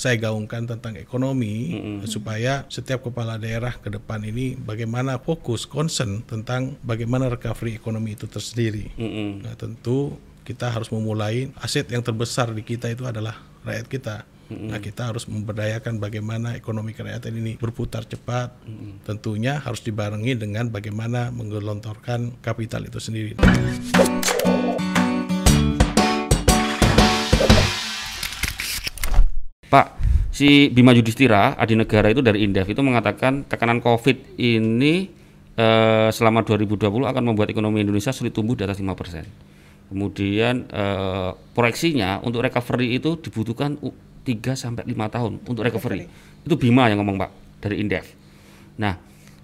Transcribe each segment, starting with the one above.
saya gaungkan tentang ekonomi mm-hmm. supaya setiap kepala daerah ke depan ini bagaimana fokus concern tentang bagaimana recovery ekonomi itu tersendiri. Mm-hmm. Nah, tentu kita harus memulai aset yang terbesar di kita itu adalah rakyat kita. Nah, kita harus memberdayakan bagaimana ekonomi kerakyatan ini berputar cepat. Mm-hmm. Tentunya harus dibarengi dengan bagaimana menggelontorkan kapital itu sendiri. Si Bima Yudhistira, Adi Negara itu dari Indef itu mengatakan tekanan COVID ini eh, selama 2020 akan membuat ekonomi Indonesia sulit tumbuh di atas 5%. Kemudian eh, proyeksinya untuk recovery itu dibutuhkan 3 sampai 5 tahun untuk recovery. Itu Bima yang ngomong, Pak, dari Indef. Nah,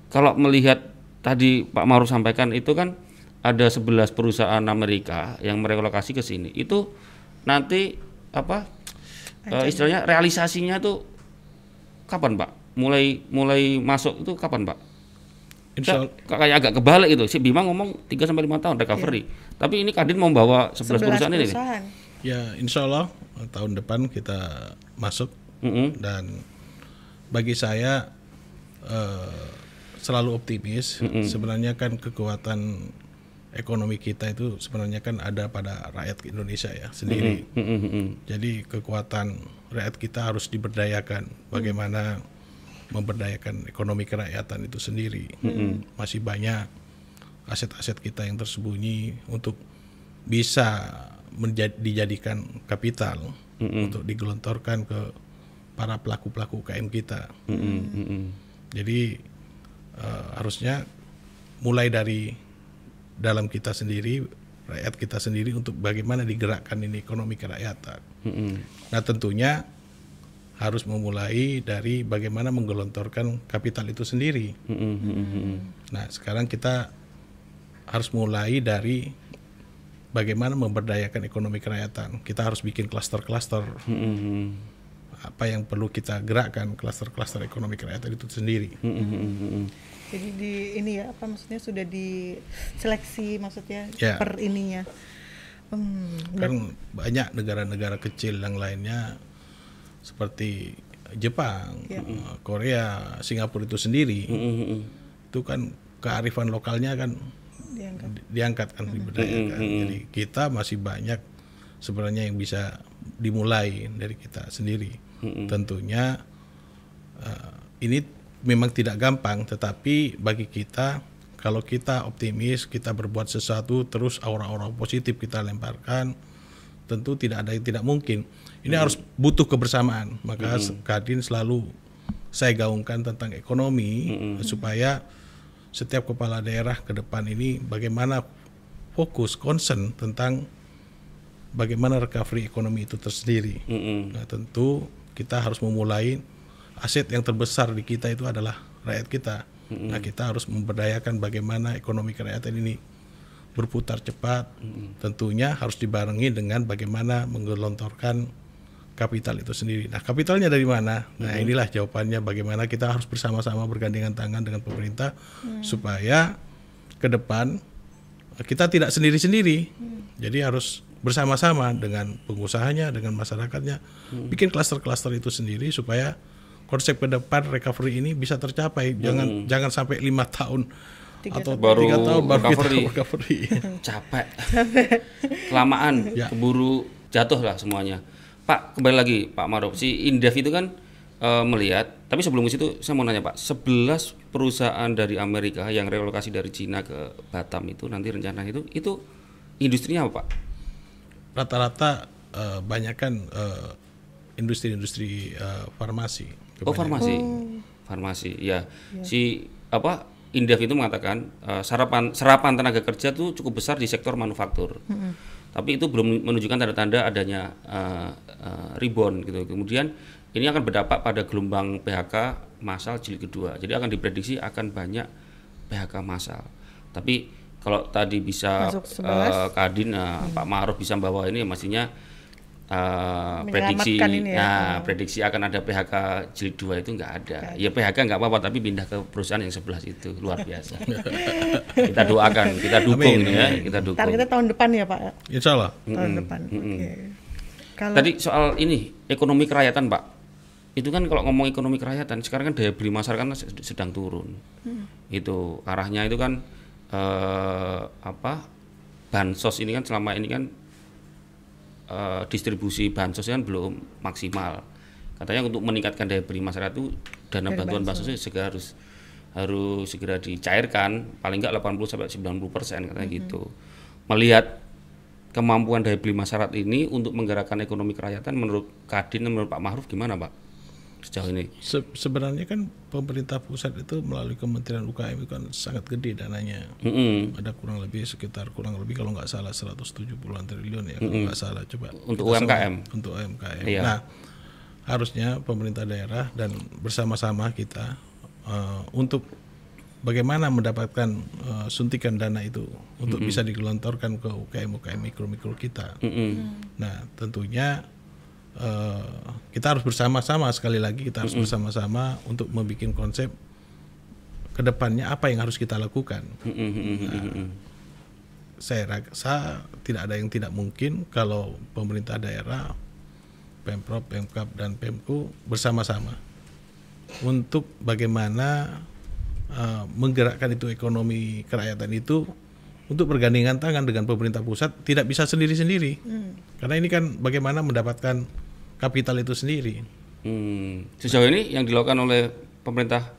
kalau melihat tadi Pak Maruf sampaikan itu kan ada 11 perusahaan Amerika yang merelokasi ke sini. Itu nanti apa uh, istilahnya realisasinya tuh kapan pak mulai mulai masuk itu kapan pak Insya kayak agak kebalik itu si Bima ngomong 3 sampai lima tahun recovery yeah. tapi ini Kadin mau bawa 11, 11 perusahaan, ini nih. ya Insya Allah tahun depan kita masuk mm -hmm. dan bagi saya uh, selalu optimis mm -hmm. sebenarnya kan kekuatan ekonomi kita itu sebenarnya kan ada pada rakyat Indonesia ya sendiri. Mm -hmm. Jadi kekuatan rakyat kita harus diberdayakan. Bagaimana memberdayakan ekonomi kerakyatan itu sendiri. Mm -hmm. Masih banyak aset-aset kita yang tersembunyi untuk bisa menjadi, dijadikan kapital mm -hmm. untuk digelontorkan ke para pelaku-pelaku UKM kita. Mm -hmm. Jadi uh, harusnya mulai dari dalam kita sendiri rakyat kita sendiri untuk bagaimana digerakkan ini ekonomi kerakyatan. Mm-hmm. Nah tentunya harus memulai dari bagaimana menggelontorkan kapital itu sendiri. Mm-hmm. Nah sekarang kita harus mulai dari bagaimana memberdayakan ekonomi kerakyatan. Kita harus bikin klaster-klaster. Mm-hmm. Apa yang perlu kita gerakkan klaster-klaster ekonomi kerakyatan itu sendiri. Mm-hmm jadi di ini ya apa maksudnya sudah diseleksi maksudnya ya. per ininya. Hmm, kan banyak negara-negara kecil yang lainnya seperti Jepang, ya. Eh, Korea, Singapura itu sendiri. Mm -hmm. Itu kan kearifan lokalnya kan diangkat, diangkat kan diberdayakan. Mm -hmm. Jadi kita masih banyak sebenarnya yang bisa dimulai dari kita sendiri. Mm -hmm. Tentunya uh, ini memang tidak gampang, tetapi bagi kita kalau kita optimis, kita berbuat sesuatu terus aura-aura positif kita lemparkan, tentu tidak ada yang tidak mungkin. Ini hmm. harus butuh kebersamaan. Maka hmm. Kadin selalu saya gaungkan tentang ekonomi hmm. supaya setiap kepala daerah ke depan ini bagaimana fokus concern tentang bagaimana recovery ekonomi itu tersendiri. Hmm. Nah, tentu kita harus memulai aset yang terbesar di kita itu adalah rakyat kita. Mm-hmm. Nah, kita harus memberdayakan bagaimana ekonomi kerakyatan ini berputar cepat. Mm-hmm. Tentunya harus dibarengi dengan bagaimana menggelontorkan kapital itu sendiri. Nah, kapitalnya dari mana? Nah, inilah jawabannya bagaimana kita harus bersama-sama bergandengan tangan dengan pemerintah mm-hmm. supaya ke depan kita tidak sendiri-sendiri. Mm-hmm. Jadi harus bersama-sama dengan pengusahanya, dengan masyarakatnya, hmm. bikin klaster-klaster itu sendiri supaya konsep ke depan recovery ini bisa tercapai. Jangan hmm. jangan sampai lima tahun tiga atau baru tiga tahun baru recovery. kita recovery. Capek. Kelamaan, ya. keburu jatuh lah semuanya. Pak, kembali lagi Pak Maruf, si Indef itu kan e, melihat, tapi sebelum itu saya mau nanya Pak, 11 perusahaan dari Amerika yang relokasi dari Cina ke Batam itu nanti rencana itu itu industrinya apa Pak? Rata-rata e, banyak kan e, industri-industri uh, farmasi Oh farmasi, oh. farmasi, ya. ya. Si apa Indef itu mengatakan uh, sarapan serapan tenaga kerja itu cukup besar di sektor manufaktur. -hmm. Tapi itu belum menunjukkan tanda-tanda adanya uh, uh, rebound gitu. Kemudian ini akan berdampak pada gelombang PHK massal jilid kedua. Jadi akan diprediksi akan banyak PHK massal. Tapi kalau tadi bisa uh, Kadin, uh, hmm. Pak Maruf bisa bawa ini, maksudnya uh, prediksi ini ya. nah prediksi akan ada PHK jilid 2 itu enggak ada. Ya PHK enggak apa-apa tapi pindah ke perusahaan yang sebelah itu luar biasa. kita doakan, kita dukung Amin. ya, kita dukung. Targetnya tahun depan ya, Pak. Insya Allah. Tahun mm -hmm. depan. Mm -hmm. Okay. Kalau Tadi soal ini ekonomi kerakyatan, Pak. itu kan kalau ngomong ekonomi kerakyatan sekarang kan daya beli masyarakat kan sedang turun hmm. itu arahnya itu kan eh, apa bansos ini kan selama ini kan eh, distribusi bansos kan belum maksimal katanya untuk meningkatkan daya beli masyarakat itu dana Dari bantuan bansos itu segera harus harus segera dicairkan paling enggak 80 sampai 90 persen katanya hmm. gitu melihat kemampuan daya beli masyarakat ini untuk menggerakkan ekonomi kerakyatan menurut Kadin dan menurut Pak Mahruf gimana Pak? Sejauh ini? Se sebenarnya kan pemerintah pusat itu melalui Kementerian UKM itu kan sangat gede dananya. Mm -hmm. Ada kurang lebih sekitar kurang lebih kalau nggak salah 170-an triliun ya, mm -hmm. kalau nggak salah coba. Untuk UMKM. Sama, untuk UMKM. Iya. Nah, harusnya pemerintah daerah dan bersama-sama kita uh, untuk bagaimana mendapatkan uh, suntikan dana itu untuk mm -hmm. bisa digelontorkan ke UKM UKM mikro mikro kita. Mm -hmm. Nah, tentunya uh, kita harus bersama-sama sekali lagi kita harus mm -hmm. bersama-sama untuk membuat konsep ke depannya apa yang harus kita lakukan. Mm -hmm. nah, saya rasa tidak ada yang tidak mungkin kalau pemerintah daerah, pemprov, pemkap dan pemku bersama-sama untuk bagaimana uh, menggerakkan itu ekonomi kerakyatan itu untuk bergandengan tangan dengan pemerintah pusat tidak bisa sendiri-sendiri. Hmm. Karena ini kan bagaimana mendapatkan kapital itu sendiri. Hmm. Sejauh ini yang dilakukan oleh pemerintah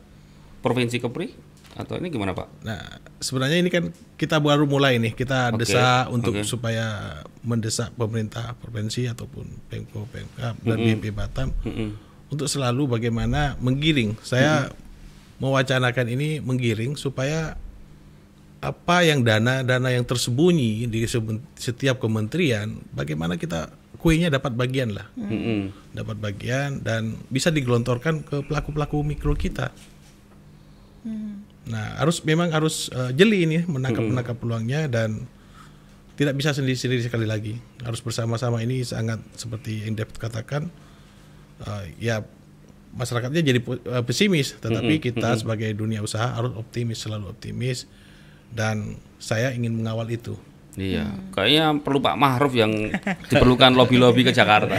provinsi Kepri atau ini gimana Pak? Nah sebenarnya ini kan kita baru mulai nih kita okay. desa untuk okay. supaya mendesak pemerintah provinsi ataupun Pemko Pemkap dan mm -hmm. BP Batam mm -hmm. untuk selalu bagaimana menggiring. Saya mm -hmm. mewacanakan ini menggiring supaya apa yang dana-dana yang tersembunyi di setiap kementerian, bagaimana kita kuenya dapat bagian lah, mm-hmm. dapat bagian dan bisa digelontorkan ke pelaku-pelaku mikro kita. Mm. Nah, harus memang harus uh, jeli ini menangkap menangkap peluangnya dan tidak bisa sendiri-sendiri sekali lagi. Harus bersama-sama ini sangat seperti yang dapat katakan, uh, ya masyarakatnya jadi uh, pesimis, tetapi mm-hmm. kita mm-hmm. sebagai dunia usaha harus optimis selalu optimis dan saya ingin mengawal itu. Iya, hmm. kayaknya perlu Pak Mahruf yang diperlukan lobby-lobby ke Jakarta.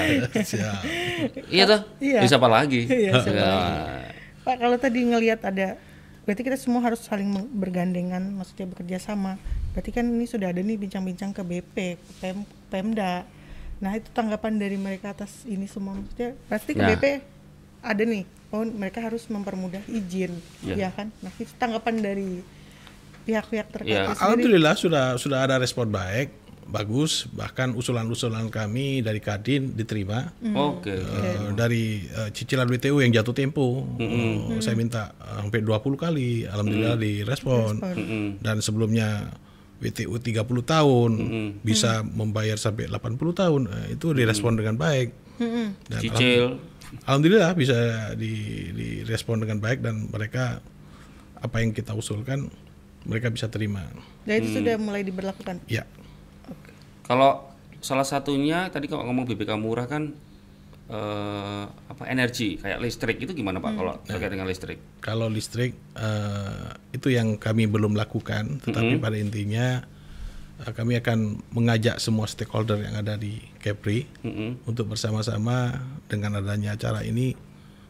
iya tuh, iya. bisa apa lagi? Iya, ya. Pak, kalau tadi ngelihat ada, berarti kita semua harus saling bergandengan, maksudnya bekerja sama. Berarti kan ini sudah ada nih bincang-bincang ke BP, ke Pem, Pemda. Nah itu tanggapan dari mereka atas ini semua, maksudnya pasti ke nah. BP ada nih, oh mereka harus mempermudah izin, ya, ya kan? Nah itu tanggapan dari pihak-pihak terkait ya. Alhamdulillah sudah sudah ada respon baik bagus bahkan usulan-usulan kami dari Kadin diterima mm. oke okay. uh, okay. dari uh, cicilan WTU yang jatuh tempo mm -hmm. uh, saya minta uh, hampir 20 kali alhamdulillah mm. direspon mm -hmm. dan sebelumnya WTU 30 tahun mm -hmm. bisa mm. membayar sampai 80 tahun uh, itu direspon mm. dengan baik mm -hmm. dan cicil alhamdulillah bisa di direspon dengan baik dan mereka apa yang kita usulkan mereka bisa terima. Dan itu hmm. sudah mulai diberlakukan. Ya. Okay. Kalau salah satunya tadi kalau ngomong BBK murah kan uh, apa energi kayak listrik itu gimana Pak hmm. kalau terkait nah, dengan listrik? Kalau listrik uh, itu yang kami belum lakukan, tetapi hmm. pada intinya uh, kami akan mengajak semua stakeholder yang ada di Kepri hmm. untuk bersama-sama dengan adanya acara ini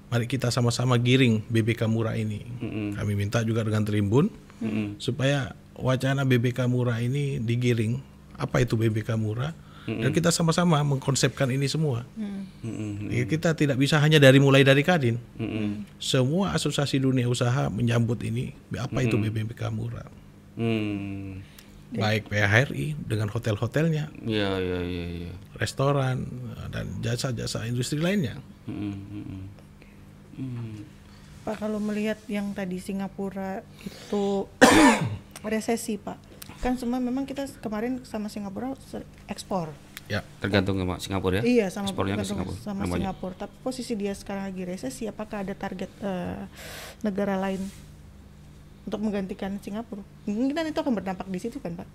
mari kita sama-sama giring BBK murah ini. Mm-hmm. Kami minta juga dengan Trimbun mm-hmm. supaya wacana BBK murah ini digiring. Apa itu BBK murah? Mm-hmm. Dan kita sama-sama mengkonsepkan ini semua. Mm-hmm. Kita tidak bisa hanya dari mulai dari Kadin. Mm-hmm. Semua asosiasi dunia usaha menyambut ini. Apa mm-hmm. itu BBK murah? Mm. Baik PHRI dengan hotel-hotelnya, ya, ya, ya, ya. restoran dan jasa-jasa industri lainnya. Mm-hmm. Hmm. Pak kalau melihat yang tadi Singapura itu resesi Pak, kan semua memang kita kemarin sama Singapura ekspor. Ya, tergantung sama Singapura ya. Iya, sama Ekspornya ke Singapura. Sama namanya. Singapura. Tapi posisi dia sekarang lagi resesi, apakah ada target uh, negara lain untuk menggantikan Singapura? Mungkin itu akan berdampak di situ kan, Pak?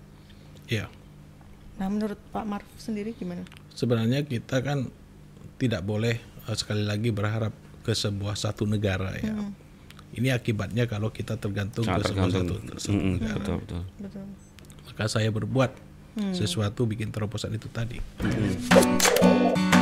Iya. Nah, menurut Pak Maruf sendiri gimana? Sebenarnya kita kan tidak boleh uh, sekali lagi berharap ke sebuah satu negara ya. Hmm. Ini akibatnya kalau kita tergantung Sangat ke tergantung. sebuah satu, satu hmm, negara. Betul, betul. Maka saya berbuat hmm. sesuatu bikin terobosan itu tadi. Hmm.